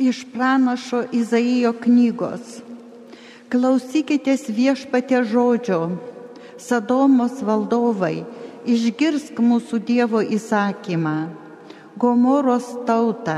Iš pranašo Izaijo knygos. Klausykitės viešpatė žodžio. Sadomos valdovai, išgirsk mūsų Dievo įsakymą. Gomoros tauta.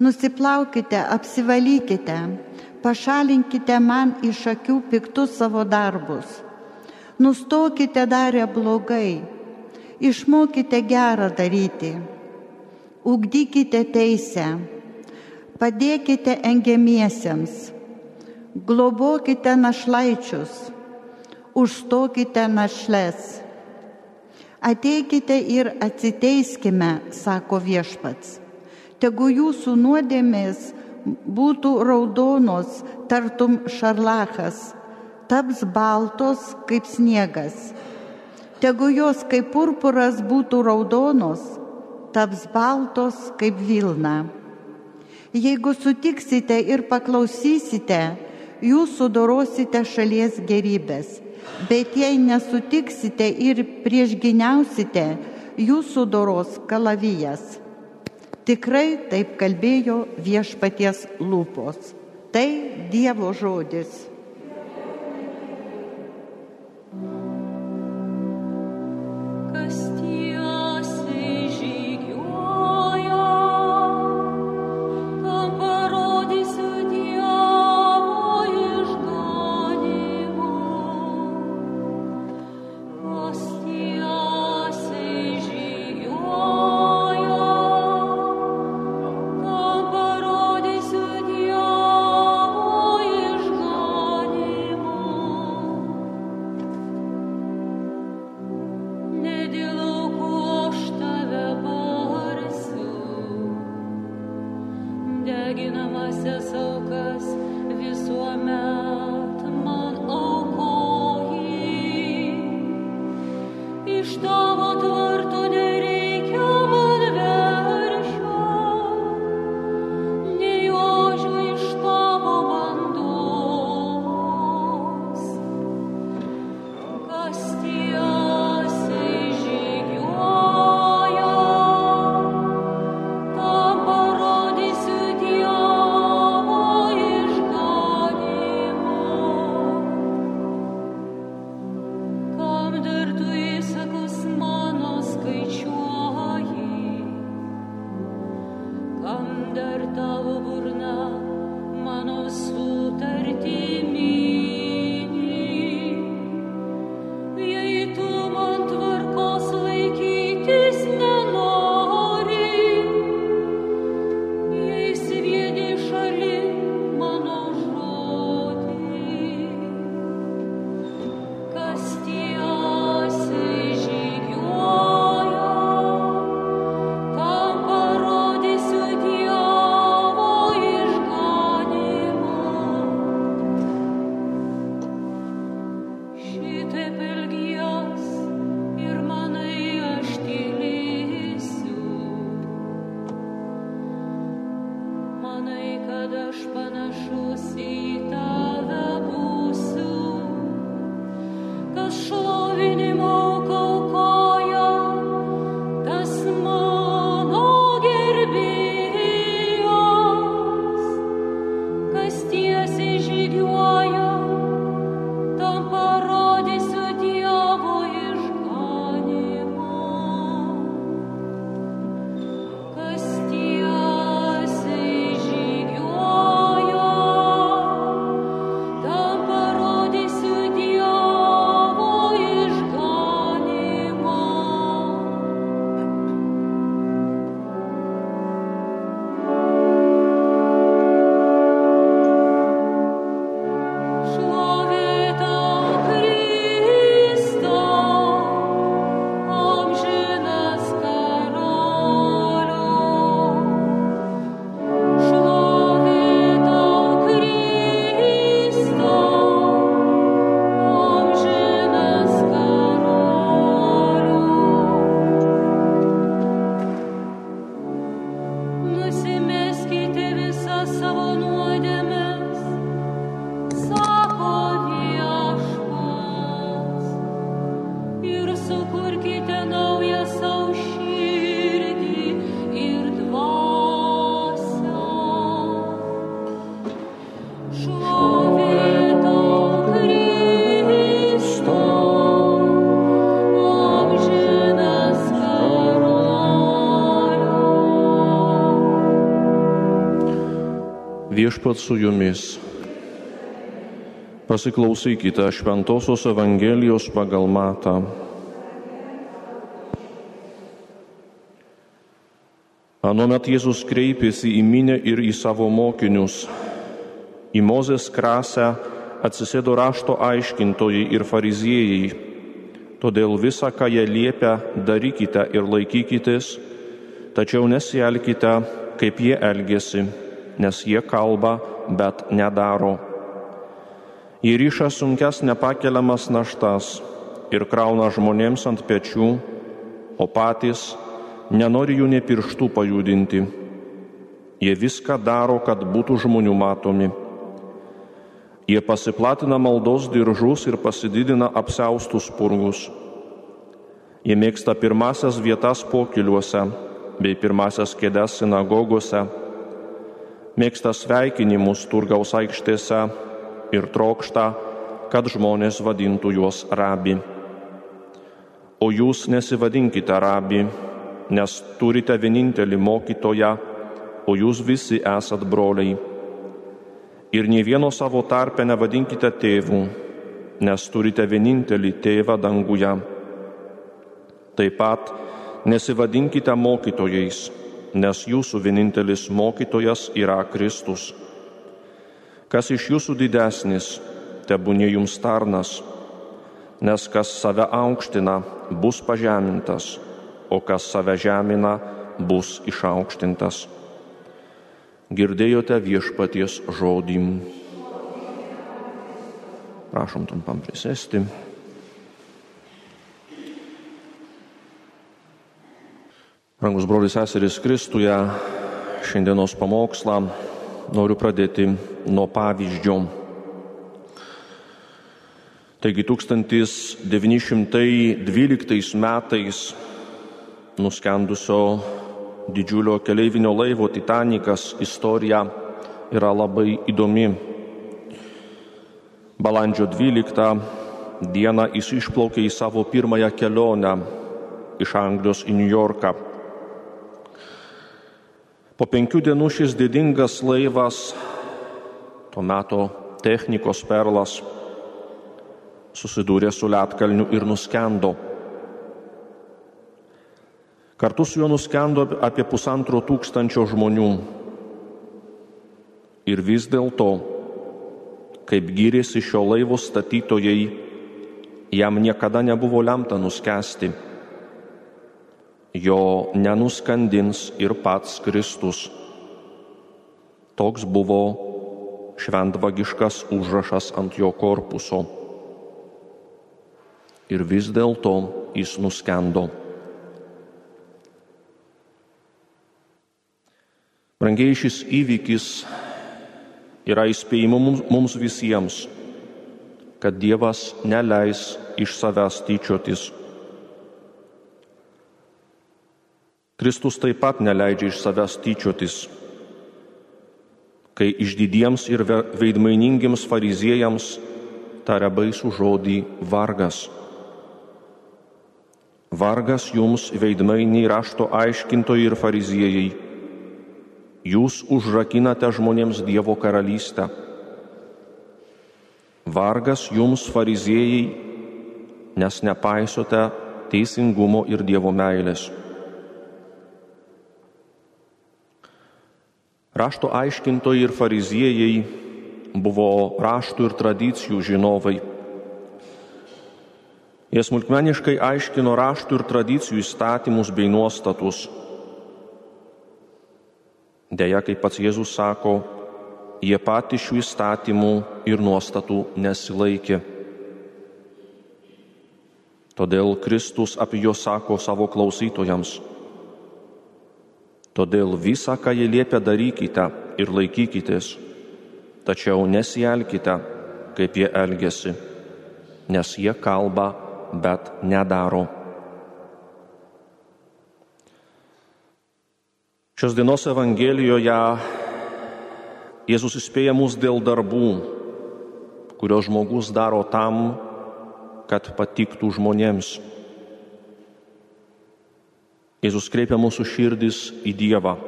Nusiplaukite, apsivalykite, pašalinkite man iš akių piktus savo darbus. Nustokite darę blogai, išmokite gerą daryti, ugdykite teisę padėkite engiamiesiems, globokite našlaičius, užstokite našles. Ateikite ir atsiteiskime, sako viešpats. Tegu jūsų nuodėmės būtų raudonos, tartum šarlachas, taps baltos kaip sniegas. Tegu jos kaip purpuras būtų raudonos, taps baltos kaip Vilna. Jeigu sutiksite ir paklausysite, jūs sudorosite šalies gerybės. Bet jei nesutiksite ir priešginiausite, jūs sudoros kalavijas. Tikrai taip kalbėjo viešpaties lūpos. Tai Dievo žodis. Viešpat su jumis. Pasiklausykite Šventojios Evangelijos pagal Matą. Anuomet Jėzus kreipėsi į minę ir į savo mokinius. Į Mozės krasę atsisėdo rašto aiškintojai ir fariziejai. Todėl visą, ką jie liepia, darykite ir laikykitės, tačiau nesielkite, kaip jie elgesi, nes jie kalba, bet nedaro. Jie ryša sunkes nepakeliamas naštas ir krauna žmonėms ant pečių, o patys nenori jų ne pirštų pajudinti. Jie viską daro, kad būtų žmonių matomi. Jie pasiplatina maldos diržus ir pasididina apseustus purgus. Jie mėgsta pirmasias vietas pokiliuose bei pirmasias kėdes sinagogose, mėgsta sveikinimus turgaus aikštėse ir trokšta, kad žmonės vadintų juos rabi. O jūs nesivadinkite rabi, nes turite vienintelį mokytoją, o jūs visi esat broliai. Ir nei vieno savo tarpe nevadinkite tėvų, nes turite vienintelį tėvą danguje. Taip pat nesivadinkite mokytojais, nes jūsų vienintelis mokytojas yra Kristus. Kas iš jūsų didesnis, tebūnė jums tarnas, nes kas save aukština, bus pažemintas o kas save žemina, bus išaukštintas. Girdėjote viešpaties žodį. Prašom trumpam prisėsti. Rangus brolius seserys Kristuje, šiandienos pamokslą noriu pradėti nuo pavyzdžio. Taigi 1912 metais nuskendusio didžiulio keleivinio laivo Titanikas istorija yra labai įdomi. Balandžio 12 dieną jis išplaukė į savo pirmąją kelionę iš Anglijos į New Yorką. Po penkių dienų šis didingas laivas, tuo metu technikos perlas, susidūrė su Lietkalniu ir nuskendo. Kartu su juo nuskendo apie pusantro tūkstančio žmonių. Ir vis dėlto, kaip gyrėsi šio laivo statytojai, jam niekada nebuvo lemta nuskesti. Jo nenuskandins ir pats Kristus. Toks buvo šventvagiškas užrašas ant jo korpuso. Ir vis dėlto jis nuskendo. Brangiai šis įvykis yra įspėjimo mums visiems, kad Dievas neleis iš savęs tyčiotis. Kristus taip pat neleidžia iš savęs tyčiotis, kai išdidiems ir veidmainingiams fariziejams taria baisų žodį vargas. Vargas jums veidmainiai rašto aiškintojai ir fariziejai jūs užrakinate žmonėms Dievo karalystę. Vargas jums, fariziejai, nes nepaisote teisingumo ir Dievo meilės. Rašto aiškintojai ir fariziejai buvo raštų ir tradicijų žinovai. Jie smulkmeniškai aiškino raštų ir tradicijų įstatymus bei nuostatus Deja, kaip pats Jėzus sako, jie patys šių įstatymų ir nuostatų nesilaikė. Todėl Kristus apie juos sako savo klausytojams. Todėl visą, ką jie liepia, darykite ir laikykitės, tačiau nesielkite, kaip jie elgesi, nes jie kalba, bet nedaro. Šios dienos Evangelijoje Jėzus įspėja mus dėl darbų, kurios žmogus daro tam, kad patiktų žmonėms. Jėzus kreipia mūsų širdis į Dievą.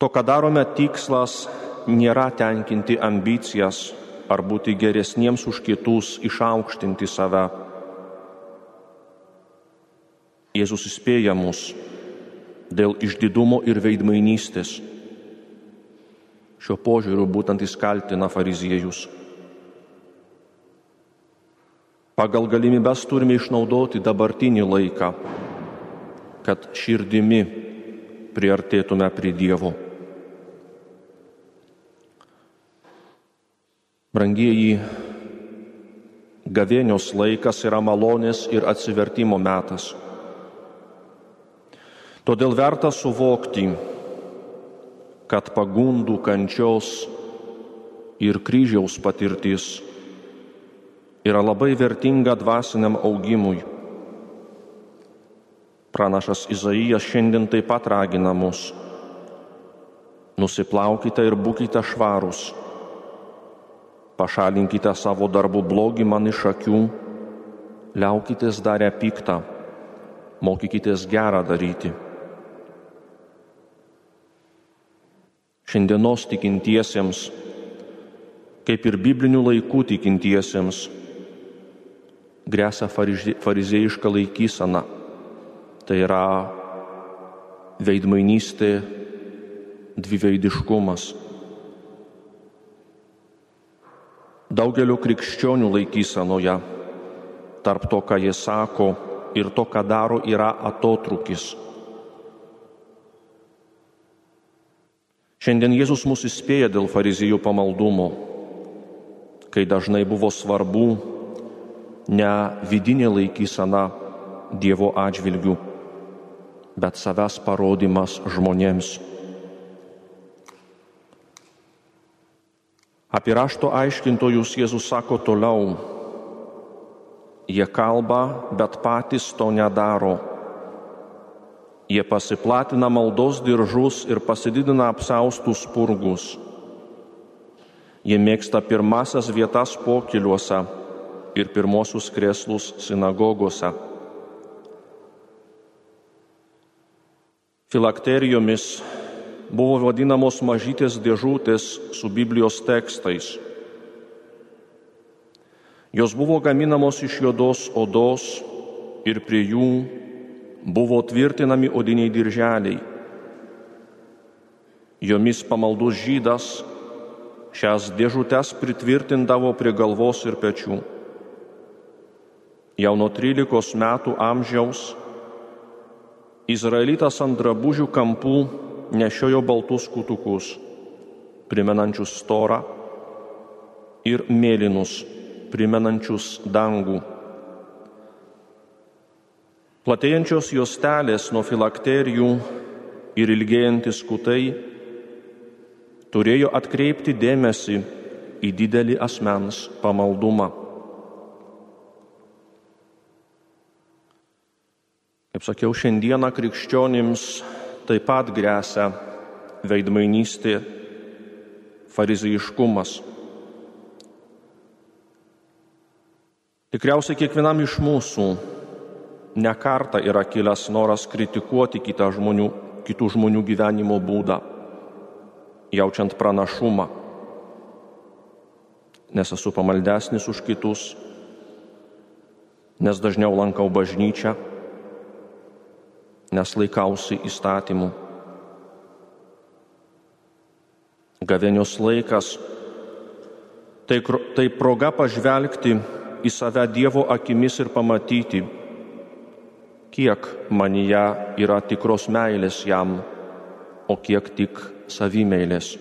To, ką darome, tikslas nėra tenkinti ambicijas ar būti geresniems už kitus, išaukštinti save. Jėzus įspėja mus dėl išdidumo ir veidmainystės. Šiuo požiūriu būtent jis kaltina fariziejus. Pagal galimybės turime išnaudoti dabartinį laiką, kad širdimi priartėtume prie Dievo. Brangieji, gavėnios laikas yra malonės ir atsivertimo metas. Todėl verta suvokti, kad pagundų kančios ir kryžiaus patirtis yra labai vertinga dvasiniam augimui. Pranašas Izaijas šiandien taip pat ragina mus. Nusiplaukite ir būkite švarūs pašalinkite savo darbų blogį man iš akių, liaukitės darę piktą, mokykitės gerą daryti. Šiandienos tikintiesiems, kaip ir biblinių laikų tikintiesiems, grėsia farizėjiška laikysena, tai yra veidmainystė, dviveidiškumas. daugelio krikščionių laikysenoje tarp to, ką jie sako ir to, ką daro, yra atotrukis. Šiandien Jėzus mus įspėja dėl farizijų pamaldumo, kai dažnai buvo svarbu ne vidinė laikysena Dievo atžvilgių, bet savęs parodimas žmonėms. Apie rašto aiškintojus Jėzus sako toliau. Jie kalba, bet patys to nedaro. Jie pasiplatina maldos diržus ir pasididina apsaustus purgus. Jie mėgsta pirmasias vietas pokiliuose ir pirmosius kreslus sinagogose. Filakterijomis buvo vadinamos mažytės dėžutės su Biblijos tekstais. Jos buvo gaminamos iš juodos odos ir prie jų buvo tvirtinami odiniai dirželiai. Jomis pamaldus žydas šias dėžutes pritvirtindavo prie galvos ir pečių. Jau nuo 13 metų amžiaus Izraelitas ant drabužių kampų nešiojo baltus kutukus, primenančius storą, ir mėlynus, primenančius dangų. Platėjančios juostelės nuo filakterijų ir ilgėjantis kutai turėjo atkreipti dėmesį į didelį asmens pamaldumą. Kaip sakiau, šiandieną krikščionims taip pat grėsia veidmainystė, farizaiškumas. Tikriausiai kiekvienam iš mūsų nekarta yra kilęs noras kritikuoti kitą žmonių, kitų žmonių gyvenimo būdą, jaučiant pranašumą, nes esu pamaldesnis už kitus, nes dažniau lankau bažnyčią nes laikausi įstatymų. Gavėnios laikas tai, tai proga pažvelgti į save Dievo akimis ir pamatyti, kiek manyje yra tikros meilės jam, o kiek tik savimeilės.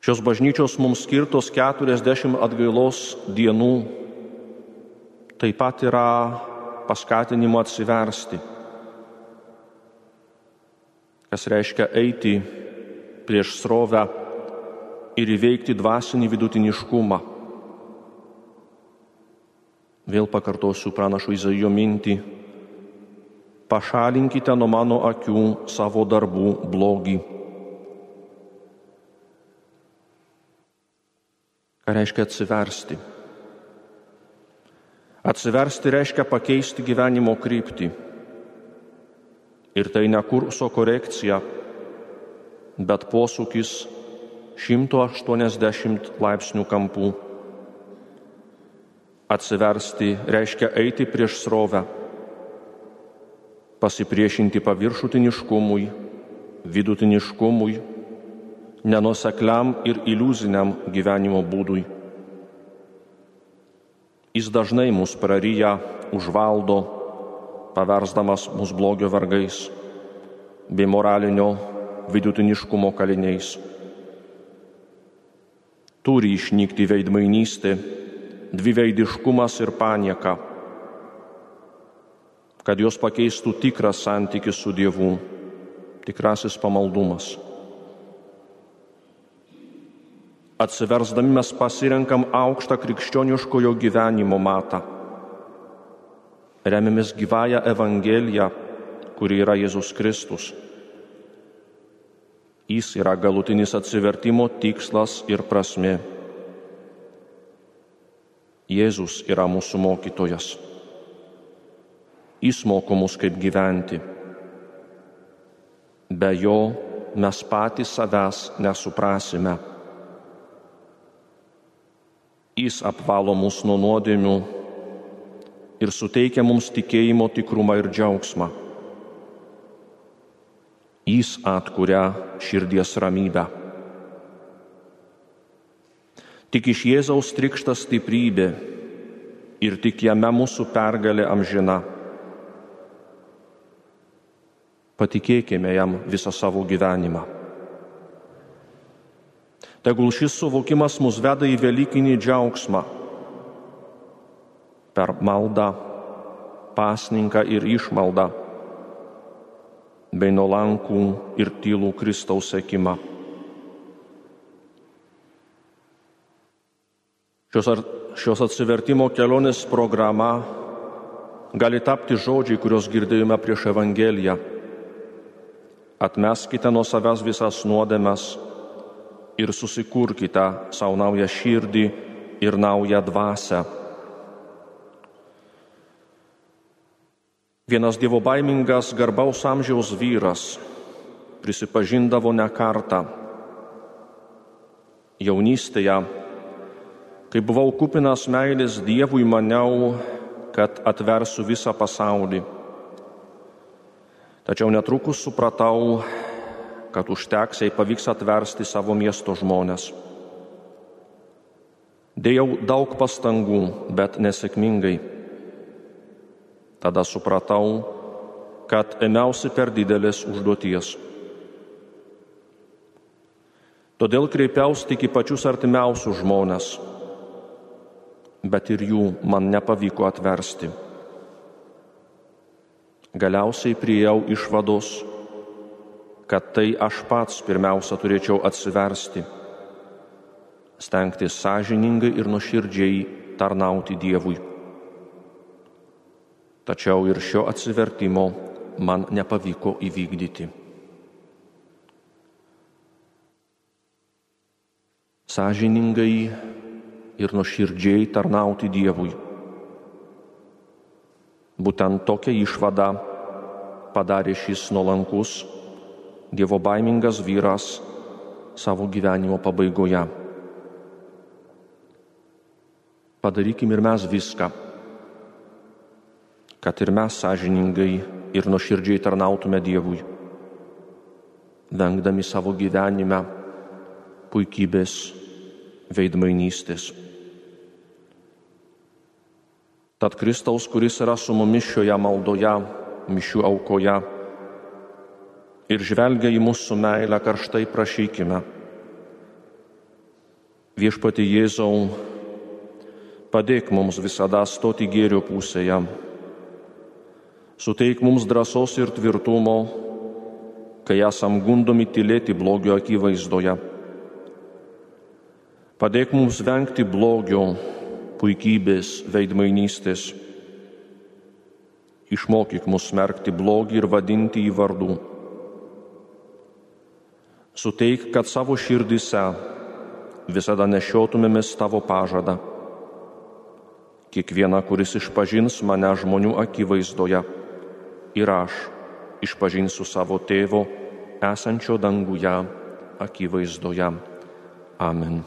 Šios bažnyčios mums skirtos 40 atgailos dienų taip pat yra paskatinimo atsiversti, kas reiškia eiti prieš srovę ir įveikti dvasinį vidutiniškumą. Vėl pakartosiu pranašo Izaijo mintį. Pašalinkite nuo mano akių savo darbų blogį. Ką reiškia atsiversti? Atsiversti reiškia pakeisti gyvenimo kryptį. Ir tai ne kurso korekcija, bet posūkis 180 laipsnių kampų. Atsiversti reiškia eiti prieš srovę, pasipriešinti paviršutiniškumui, vidutiniškumui, nenusekliam ir iliuziniam gyvenimo būdui. Jis dažnai mus praryja, užvaldo, paversdamas mus blogio vargais bei moralinio vidutiniškumo kaliniais. Turi išnykti veidmainystė, dviveidiškumas ir panieka, kad jos pakeistų tikras santykis su Dievu, tikrasis pamaldumas. Atsiversdami mes pasirenkam aukštą krikščioniškojo gyvenimo matą. Remiamės gyvąją Evangeliją, kuri yra Jėzus Kristus. Jis yra galutinis atsivertimo tikslas ir prasme. Jėzus yra mūsų mokytojas. Jis moko mus kaip gyventi. Be jo mes patys savęs nesuprasime. Jis apvalo mus nuo nuodėmių ir suteikia mums tikėjimo tikrumą ir džiaugsmą. Jis atkuria širdies ramybę. Tik iš Jėzaus trikšta stiprybė ir tik jame mūsų pergalė amžina. Patikėkime jam visą savo gyvenimą. Tegul šis suvokimas mus veda į Velykinį džiaugsmą per maldą, pasninką ir išmaldą, bei nuolankų ir tylų Kristaus sekimą. Šios, ar, šios atsivertimo kelionės programa gali tapti žodžiai, kuriuos girdėjome prieš Evangeliją. Atmeskite nuo savęs visas nuodėmes ir susikurkite savo naują širdį ir naują dvasę. Vienas dievo baimingas garbaus amžiaus vyras prisipažindavo ne kartą. Jaunystėje, kai buvau kupinas meilės Dievui, maniau, kad atversiu visą pasaulį. Tačiau netrukus supratau, kad užteks, jei pavyks atversti savo miesto žmonės. Dėjau daug pastangų, bet nesėkmingai. Tada supratau, kad ėmiausi per didelės užduoties. Todėl kreipiausi tik į pačius artimiausius žmonės, bet ir jų man nepavyko atversti. Galiausiai priejau išvados, kad tai aš pats pirmiausia turėčiau atsiversti, stengtis sąžiningai ir nuoširdžiai tarnauti Dievui. Tačiau ir šio atsivertimo man nepavyko įvykdyti. Sąžiningai ir nuoširdžiai tarnauti Dievui. Būtent tokią išvadą padarė šis nuolankus Dievo baimingas vyras savo gyvenimo pabaigoje. Padarykim ir mes viską, kad ir mes sąžiningai ir nuoširdžiai tarnautume Dievui, vengdami savo gyvenime puikybės, veidmainystės. Tad Kristaus, kuris yra su mumis šioje maldoje, mišių aukoje, ir žvelgia į mūsų meilę karštai prašykime. Viešpati Jėzau, padėk mums visada stoti gėrio pusėje. Suteik mums drąsos ir tvirtumo, kai esam gundomi tylėti blogio akivaizdoje. Padėk mums vengti blogio, puikybės, veidmainystės. Išmokyk mus smerkti blogį ir vadinti į vardų Suteik, kad savo širdise visada nešiotumėmės tavo pažadą. Kiekviena, kuris išpažins mane žmonių akivaizdoje ir aš išpažinsiu savo tėvo, esančio danguje, akivaizdoje. Amen.